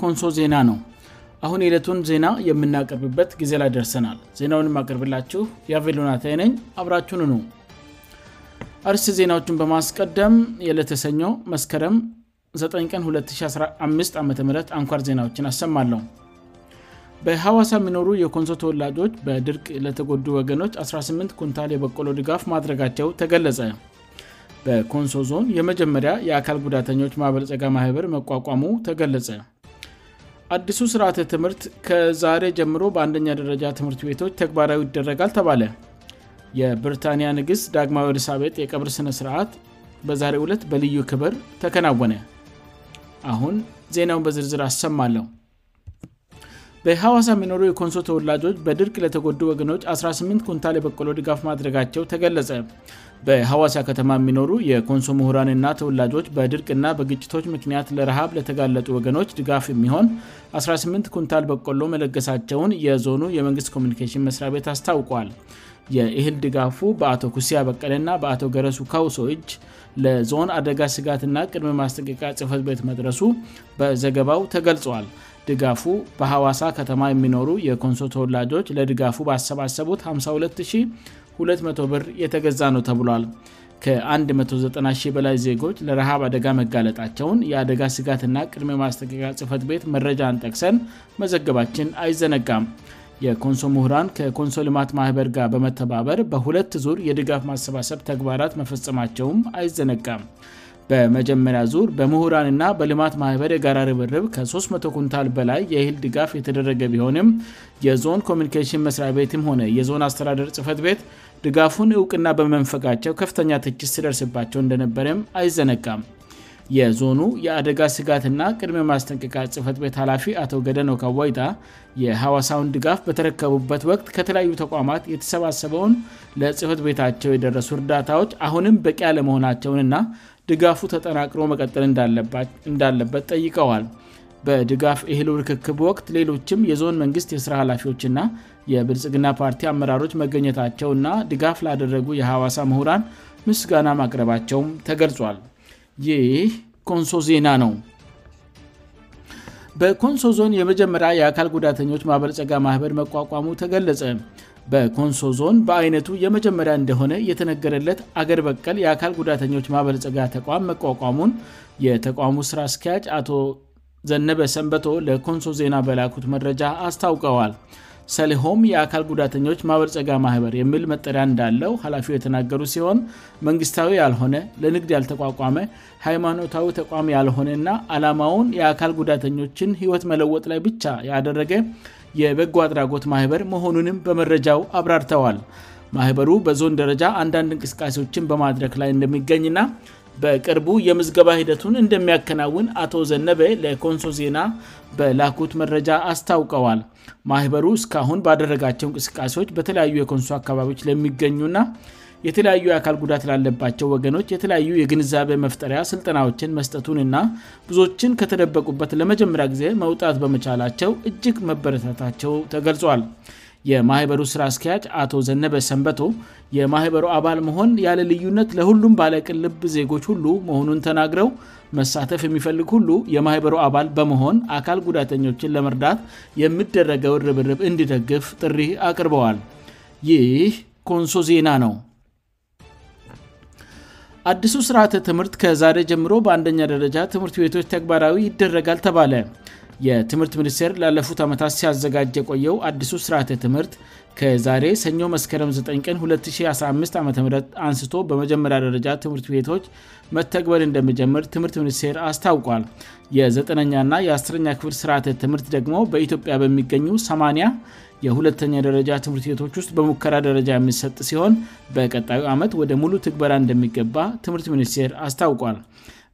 ኮንሶ ዜና ነው አሁን ሌለቱን ዜና የምናቀርብበት ጊዜ ላይ ደርሰናል ዜናውንቀርብላችሁ የአቬሎናታይ ነኝ አብራችን ኑ እርስ ዜናዎችን በማስቀደም የለት የሰኘ መስከረም 9ቀን215 ዓም አንኳር ዜናዎችን አሰማለሁ በሀዋሳ የሚኖሩ የኮንሶ ተወላጆች በድርቅ ለተጎዱ ወገኖች 18 ኩንታል የበቆሎ ድጋፍ ማድረጋቸው ተገለጸ በኮንሶ ዞን የመጀመሪያ የአካል ጉዳተኞች ማዕበልፀጋ ማህበር መቋቋሙ ተገለጸ አዲሱ ስርዓት ትምህርት ከዛሬ ጀምሮ በአንደኛ ደረጃ ትምህርት ቤቶች ተግባራዊ ይደረጋል ተባለ የብሪታኒያ ንግሥት ዳግማ ወልሳቤጥ የቀብር ሥነስርዓት በዛሬ 2ለት በልዩ ክብር ተከናወነ አሁን ዜናውን በዝርዝር አሰማለሁ በሐዋሳ የሚኖሩ የኮንሶ ተወላጆች በድርቅ ለተጎዱ ወገኖች 18 ኩንታል የበቆሎ ድጋፍ ማድረጋቸው ተገለጸ በሐዋሳ ከተማ የሚኖሩ የኮንሶ ምሁራንና ተወላጆች በድርቅና በግጭቶች ምክንያት ለረሃብ ለተጋለጡ ወገኖች ድጋፍ የሚሆን 18 ኩንታል በቆሎ መለገሳቸውን የዞኑ የመንግሥት ኮሚኒኬሽን መሥሪያ ቤት አስታውቋል የእህል ድጋፉ በአቶ ኩስያ በቀለና በአቶ ገረሱ ካውሶ እጅ ለዞን አደጋ ስጋትና ቅድሚ ማስጠንቀቂያ ጽህፈት ቤት መድረሱ በዘገባው ተገልጿል ድጋፉ በሐዋሳ ከተማ የሚኖሩ የኮንሶ ተወላጆች ለድጋፉ ባሰባሰቡት 52200 ብር የተገዛ ነው ተብሏል ከ190 በላይ ዜጎች ለረሃብ አደጋ መጋለጣቸውን የአደጋ ስጋትና ቅድሜ ማስጠቀቂያ ጽህፈት ቤት መረጃ አንጠቅሰን መዘገባችን አይዘነጋም የኮንሶ ምሁራን ከኮንሶ ልማት ማኅበር ጋር በመተባበር በሁለት ዙር የድጋፍ ማሰባሰብ ተግባራት መፈጸማቸውም አይዘነጋም በመጀመሪያ ዙር በምሁራንና በልማት ማኅበር የጋራ ርብርብ ከ300 ኩንታል በላይ የህል ድጋፍ የተደረገ ቢሆንም የዞን ኮሚኒኬሽን መሥሪያ ቤትም ሆነ የዞን አስተዳደር ጽፈት ቤት ድጋፉን እውቅና በመንፈጋቸው ከፍተኛ ትችት ሲደርስባቸው እንደነበረም አይዘነጋም የዞኑ የአደጋ ስጋትና ቅድሜ ማስጠንቀቂያ ጽህፈት ቤት ኃላፊ አቶ ገደኖከወይታ የሐዋሳውን ድጋፍ በተረከቡበት ወቅት ከተለያዩ ተቋማት የተሰባሰበውን ለጽፈት ቤታቸው የደረሱ እርዳታዎች አሁንም በቂ ያለመሆናቸውን እና ድጋፉ ተጠናቅሮ መቀጠል እንዳለበት ጠይቀዋል በድጋፍ እህል ርክክብ ወቅት ሌሎችም የዞን መንግሥት የሥራ ኃላፊዎችና የብልጽግና ፓርቲ አመራሮች መገኘታቸውእና ድጋፍ ላደረጉ የሐዋሳ ምሁራን ምስጋና ማቅረባቸውም ተገልጿል ይህ ኮንሶ ዜና ነው በኮንሶ ዞን የመጀመሪያ የአካል ጉዳተኞች ማበልፀጋ ማህበር መቋቋሙ ተገለጸ በኮንሶ ዞን በአይነቱ የመጀመሪያ እንደሆነ የተነገረለት አገር በቀል የአካል ጉዳተኞች ማበልፀጋ ተቋም መቋቋሙን የተቋሙ ሥራ አስኪያጅ አቶ ዘነበ ሰንበቶ ለኮንሶ ዜና በላኩት መረጃ አስታውቀዋል ሰሊሆም የአካል ጉዳተኞች ማበልፀጋ ማኅበር የሚል መጠሪያ እንዳለው ኃላፊው የተናገሩ ሲሆን መንግሥታዊ ያልሆነ ለንግድ ያልተቋቋመ ሃይማኖታዊ ተቋም ያልሆነና አላማውን የአካል ጉዳተኞችን ህይወት መለወጥ ላይ ብቻ ያደረገ የበጎ አድራጎት ማህበር መሆኑንም በመረጃው አብራርተዋል ማህበሩ በዞን ደረጃ አንዳንድ እንቅስቃሴዎችን በማድረግ ላይ እንደሚገኝና በቅርቡ የምዝገባ ሂደቱን እንደሚያከናውን አቶ ዘነበ ለኮንሶ ዜና በላኩት መረጃ አስታውቀዋል ማህበሩ እስካሁን ባደረጋቸው እንቅስቃሴዎች በተለያዩ የኮንሶ አካባቢዎች ለሚገኙና የተለያዩ የአካል ጉዳት ላለባቸው ወገኖች የተለያዩ የግንዛቤ መፍጠሪያ ስልጠናዎችን መስጠቱን ና ብዙዎችን ከተደበቁበት ለመጀመሪያ ጊዜ መውጣት በመቻላቸው እጅግ መበረታታቸው ተገልጿል የማህበሩ ስራ እስኪያጭ አቶ ዘነበስ ሰንበቶ የማኅበሩ አባል መሆን ያለ ልዩነት ለሁሉም ባለቅ ልብ ዜጎች ሁሉ መሆኑን ተናግረው መሳተፍ የሚፈልግ ሁሉ የማህበሩ አባል በመሆን አካል ጉዳተኞችን ለመርዳት የምደረገው እርብርብ እንድደግፍ ጥሪ አቅርበዋል ይህ ኮንሶ ዜና ነው አዲሱ ስርዓተ ትምህርት ከዛሬ ጀምሮ በአንደኛ ደረጃ ትምህርት ቤቶች ተግባራዊ ይደረጋል ተባለ የትምህርት ሚኒስቴር ላለፉት ዓመታት ሲያዘጋጅ የቆየው አዲሱ ስርዓተ ትምህርት ከዛሬ ሰኞ መስከረም 9 ቀን 215 ዓ ም አንስቶ በመጀመሪያ ደረጃ ትምህርት ቤቶች መተግበል እንደሚጀምር ትምህርት ሚኒስቴር አስታውቋል የዘጠነኛና የአስረኛ ክፍር ስርዓት ትምህርት ደግሞ በኢትዮጵያ በሚገኙ 80 የሁለተኛ ደረጃ ትምህርት ቤቶች ውስጥ በሙከራ ደረጃ የሚሰጥ ሲሆን በቀጣዩ ዓመት ወደ ሙሉ ትግበራ እንደሚገባ ትምህርት ሚኒስቴር አስታውቋል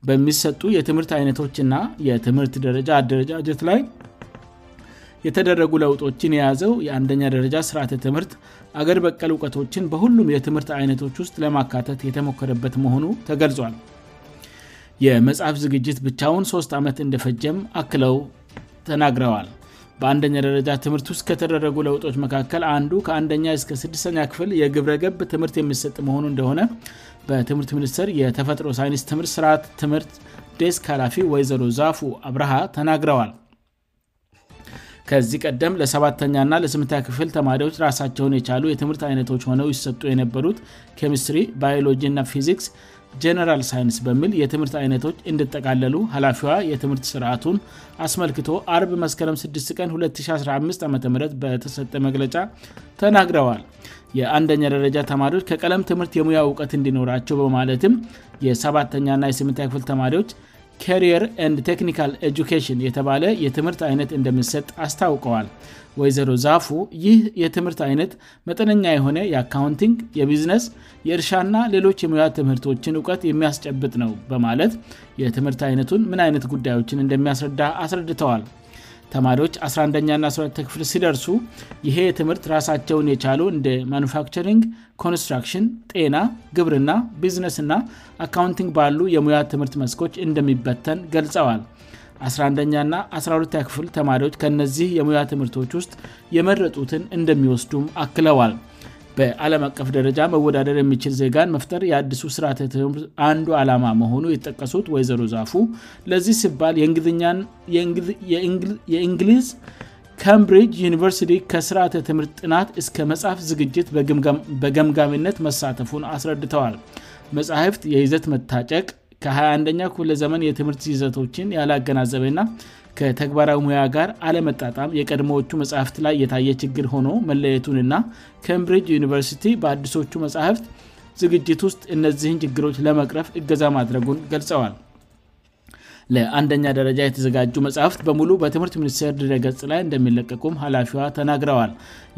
በሚሰጡ የትምህርት አይነቶች ና የትምህርት ደረጃ አደረጃጀት ላይ የተደረጉ ለውጦችን የያዘው የአንደኛ ደረጃ ስርዓት ትምህርት አገር በቀል ዕውቀቶችን በሁሉም የትምህርት አይነቶች ውስጥ ለማካተት የተሞከረበት መሆኑ ተገልጿል የመጽሐፍ ዝግጅት ብቻውን 3ስት ዓመት እንደፈጀም አክለው ተናግረዋል በአንደኛ ደረጃ ትምህርት ውስጥ ከተደረጉ ለውጦች መካከል አንዱ ከአንኛ እስከ6ኛ ክፍል የግብረገብ ትምህርት የሚሰጥ መሆኑ እንደሆነ በትምህርት ሚኒስትር የተፈጥሮ ሳይንስ ትምህርት ስርዓት ትምህርት ዴስክ ላፊ ወይዘሮ ዛፉ አብረሃ ተናግረዋል ከዚህ ቀደም ለሰባተኛና ለስምታ ክፍል ተማሪዎች ራሳቸውን የቻሉ የትምህርት አይነቶች ሆነው ይሰጡ የነበሩት ኬሚስትሪ ባዮሎጂ እና ፊዚክስ ጄነራል ሳይንስ በሚል የትምህርት አይነቶች እንድጠቃለሉ ኃላፊዋ የትምህርት ስርዓቱን አስመልክቶ አርብ መስከረም 6 ቀን 2015 ዓም በተሰጠ መግለጫ ተናግረዋል የአንደኛ ደረጃ ተማሪዎች ከቀለም ትምህርት የሙያ እውቀት እንዲኖራቸው በማለትም የሰባተኛና የስምታ ክፍል ተማሪዎች ካሪየr an tcኒካl eductን የተባለ የትምህርት አይነት እንደምሰጥ አስታውቀዋል ወይዘሮ ዛፉ ይህ የትምህርት አይነት መጠነኛ የሆነ የአካውንቲንግ የቢዝነስ የእርሻና ሌሎች የሙያድ ትምህርቶችን እውቀት የሚያስጨብጥ ነው በማለት የትምህርት አይነቱን ምን አይነት ጉዳዮችን እንደሚያስረዳ አስረድተዋል ተማሪዎች 11ኛና 12ክፍል ሲደርሱ ይሄ የትምህርት ራሳቸውን የቻሉ እንደ ማኑፋክቸሪንግ ኮንስትራክሽን ጤና ግብርና ቢዝነስ ና አካውንቲንግ ባሉ የሙያ ትምህርት መስኮች እንደሚበተን ገልጸዋል 11ኛና 12ክፍል ተማሪዎች ከእነዚህ የሙያ ትምህርቶች ውስጥ የመረጡትን እንደሚወስዱም አክለዋል በዓለም አቀፍ ደረጃ መወዳደር የሚችል ዜጋን መፍጠር የአዲሱ ስርተ ትምህርት አንዱ ዓላማ መሆኑ የጠቀሱት ወይዘሮ ዛፉ ለዚህ ሲባል የእንግሊዝ ካምብሪጅ ዩኒቨርሲቲ ከስርተ ትምህርት ጥናት እስከ መጽሐፍ ዝግጅት በገምጋሚነት መሳተፉን አስረድተዋል መጽሕፍት የይዘት መታጨቅ ከ21ኛ ለ ዘመን የትምህርት ይዘቶችን ያላገናዘበና ከተግባራዊ ሙያ ጋር አለመጣጣም የቀድሞዎቹ መጽሕፍት ላይ የታየ ችግር ሆኖ መለየቱንና ኬምብሪጅ ዩኒቨርሲቲ በአዲሶቹ መጻሕፍት ዝግጅት ውስጥ እነዚህን ችግሮች ለመቅረፍ እገዛ ማድረጉን ገልጸዋል ለአንደኛ ደረጃ የተዘጋጁ መጽሕፍት በሙሉ በትምህርት ሚኒስቴር ድረገጽ ላይ እንደሚለቀቁም ኃላፊዋ ተናግረዋል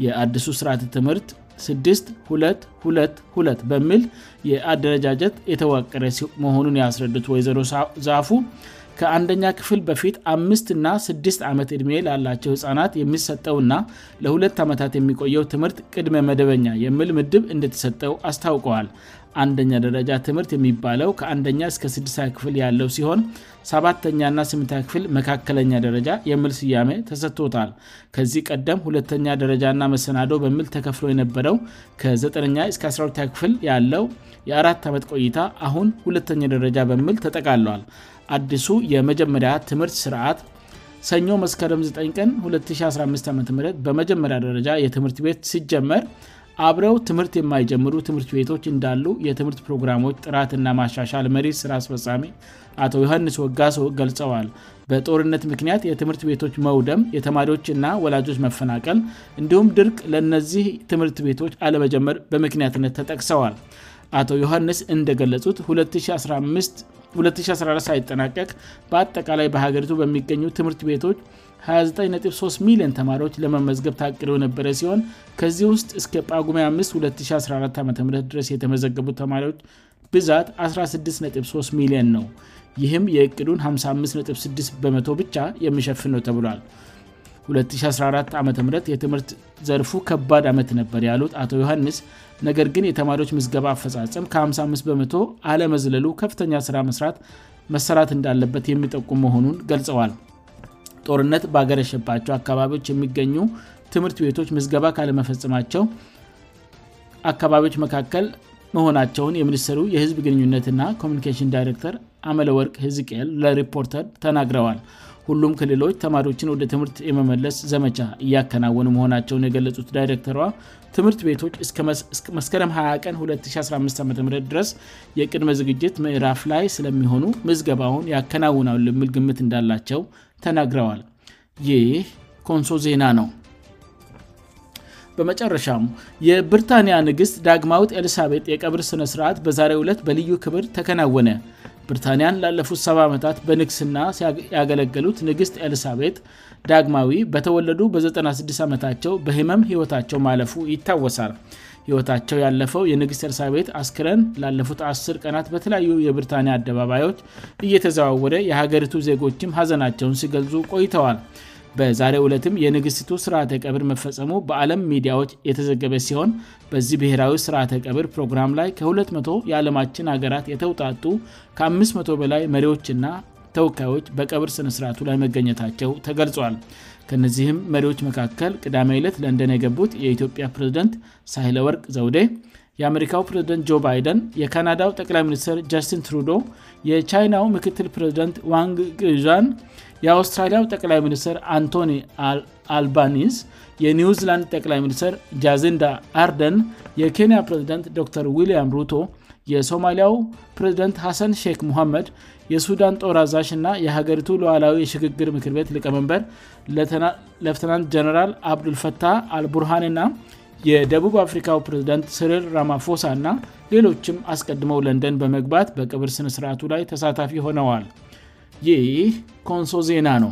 የአዲሱ ስርዓት ትምህርት 6222 በሚል የአደረጃጀት የተዋቀረ መሆኑን ያስረዱት ወይዘሮ ዛፉ ከአንደኛ ክፍል በፊት አምትና 6 ዓመት ዕድሜ ላላቸው ሕፃናት የሚሰጠውና ለሁለት ዓመታት የሚቆየው ትምህርት ቅድመ መደበኛ የምል ምድብ እንደተሰጠው አስታውቀዋል አንደኛ ደረጃ ትምህርት የሚባለው ከአንኛ እስ6 ክፍል ያለው ሲሆን ሰተኛና ስ ክፍል መካከለኛ ደረጃ የምል ስያሜ ተሰጥቶታል ከዚህ ቀደም ሁለተኛ ደረጃእና መሰናዶ በምል ተከፍሎ የነበረው ከ912 ክፍል ያለው የአራት ዓመት ቆይታ አሁን ሁለተኛ ደረጃ በምል ተጠቃለል አዲሱ የመጀመሪያ ትምህርት ስርዓት ሰኞ መስከረም 9 ቀን 215 ዓም በመጀመሪያ ደረጃ የትምህርት ቤት ሲጀመር አብረው ትምህርት የማይጀምሩ ትምህርት ቤቶች እንዳሉ የትምህርት ፕሮግራሞች ጥራትና ማሻሻል መሬት ስራ አስፈጻሜ አቶ ዮሐንስ ወጋሶ ገልጸዋል በጦርነት ምክንያት የትምህርት ቤቶች መውደም የተማሪዎችና ወላጆች መፈናቀል እንዲሁም ድርቅ ለእነዚህ ትምህርት ቤቶች አለመጀመር በምክንያትነት ተጠቅሰዋል አቶ ዮሐንስ እንደገለጹት 5214 ሳይጠናቀቅ በአጠቃላይ በሀገሪቱ በሚገኙ ትምህርት ቤቶች 293 ሚሊየን ተማሪዎች ለመመዝገብ ታቅደው የነበረ ሲሆን ከዚህ ውስጥ እስከ ጳጉሜ 5 214 ዓ ም ድረስ የተመዘገቡት ተማሪዎች ብዛት 163 ሚሊየን ነው ይህም የእቅዱን 556 በመ0 ብቻ የሚሸፍንነው ተብሏል 2014 ዓም የትምህርት ዘርፉ ከባድ ዓመት ነበር ያሉት አቶ ዮሐንስ ነገር ግን የተማሪዎች መዝገባ አፈጻጽም ከ55 በመቶ አለመዝለሉ ከፍተኛ ስራ መስራት መሰራት እንዳለበት የሚጠቁም መሆኑን ገልጸዋል ጦርነት ባገረሸባቸው አካባቢዎች የሚገኙ ትምህርት ቤቶች መዝገባ ካለመፈጸማቸው አካባቢዎች መካከል መሆናቸውን የሚኒስትሩ የህዝብ ግንኙነትና ኮሚኒኬሽን ዳይሬክተር አመለወርቅ ህዝቅኤል ለሪፖርተር ተናግረዋል ሁሉም ክልሎች ተማሪዎችን ወደ ትምህርት የመመለስ ዘመቻ እያከናወኑ መሆናቸውን የገለጹት ዳይረክተሯ ትምህርት ቤቶች እስመስከረም 20 ቀን 2015 ዓም ድረስ የቅድመ ዝግጅት ምዕራፍ ላይ ስለሚሆኑ ምዝገባውን ያከናውናውን ልምል ግምት እንዳላቸው ተናግረዋል ይህ ኮንሶ ዜና ነው በመጨረሻም የብሪታንያ ንግሥት ዳግማውጥ ኤልሳቤጥ የቀብር ሥነስርዓት በዛሬ ዕለት በልዩ ክብር ተከናወነ ብሪታንያን ላለፉት 7 ዓመታት በንግስና ሲያገለገሉት ንግሥት ኤልሳቤት ዳግማዊ በተወለዱ በ96 ዓመታቸው በህመም ህይወታቸው ማለፉ ይታወሳል ሕይወታቸው ያለፈው የንግሥት ኤልሳቤት አስክረን ላለፉት አ0ር ቀናት በተለያዩ የብርታንያ አደባባዮች እየተዘዋወረ የሀገሪቱ ዜጎችም ሐዘናቸውን ሲገልዙ ቆይተዋል በዛሬ 2ለትም የንግሥቱ ስርዓተ ቀብር መፈፀሙ በአለም ሚዲያዎች የተዘገበ ሲሆን በዚህ ብሔራዊ ስርአተ ቀብር ፕሮግራም ላይ ከ200 የዓለማችን ሀገራት የተውጣጡ ከ500 በላይ መሪዎችና ተወካዮች በቀብር ስነስርቱ ላይ መገኘታቸው ተገልጿል ከነዚህም መሪዎች መካከል ቅዳሜ ይለት ለንደን የገቡት የኢትዮጵያ ፕሬዝደንት ሳይለወርቅ ዘውዴ የአሜሪካው ፕሬዝደንት ጆ ባይደን የካናዳው ጠቅላይ ሚኒስትር ጃስትን ትሩዶ የቻይናው ምክትል ፕሬዝደንት ዋንግግዣን የአውስትራሊያው ጠቅላይ ሚኒስቴር አንቶኒ አልባኒዝ የኒው ዚላንድ ጠቅላይ ሚኒስቴር ጃዚንዳ አርደን የኬንያ ፕሬዝደንት ዶክተር ዊልያም ሩቶ የሶማሊያው ፕሬዚደንት ሐሰን ሼክ ሙሐመድ የሱዳን ጦር አዛሽ ና የሀገሪቱ ለዓላዊ የሽግግር ምክር ቤት ሊቀመንበር ለፍትናንት ጀነራል አብዱልፈታህ አልቡርሃን ና የደቡብ አፍሪካው ፕሬዝደንት ስሪል ራማፎሳ እና ሌሎችም አስቀድመው ለንደን በመግባት በቅብር ሥነ ሥርአቱ ላይ ተሳታፊ ሆነዋል ይይህ ኮንሶ ዜና ነው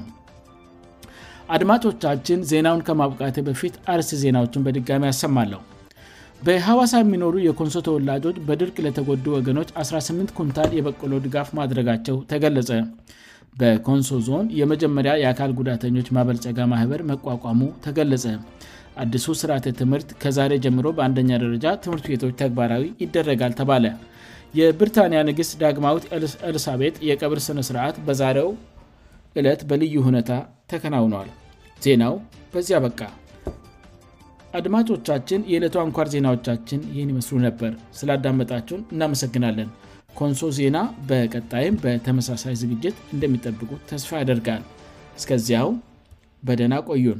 አድማጮቻችን ዜናውን ከማብቃት በፊት አርስ ዜናዎቹን በድጋሚ ያሰማለሁ በሐዋሳ የሚኖሩ የኮንሶ ተወላጆች በድርቅ ለተጎዱ ወገኖች 18 ኩንታል የበቆለ ድጋፍ ማድረጋቸው ተገለጸ በኮንሶ ዞን የመጀመሪያ የአካል ጉዳተኞች ማበልፀጋ ማኅበር መቋቋሙ ተገለጸ አዲሱ ስርዓተ ትምህርት ከዛሬ ጀምሮ በአንደኛ ደረጃ ትምህርት ቤቶች ተግባራዊ ይደረጋል ተባለ የብሪታንያ ንግሥት ዳግማውት ኤልሳቤጥ የቀብር ሥነስርዓት በዛሬው ዕለት በልዩ ሁነታ ተከናውኗዋል ዜናው በዚያ በቃ አድማጮቻችን የዕለቱ አንኳር ዜናዎቻችን ይህን ይመስሉ ነበር ስላዳመጣቸውን እናመሰግናለን ኮንሶ ዜና በቀጣይም በተመሳሳይ ዝግጅት እንደሚጠብቁት ተስፋ ያደርጋል እስከዚያው በደና ቆዩን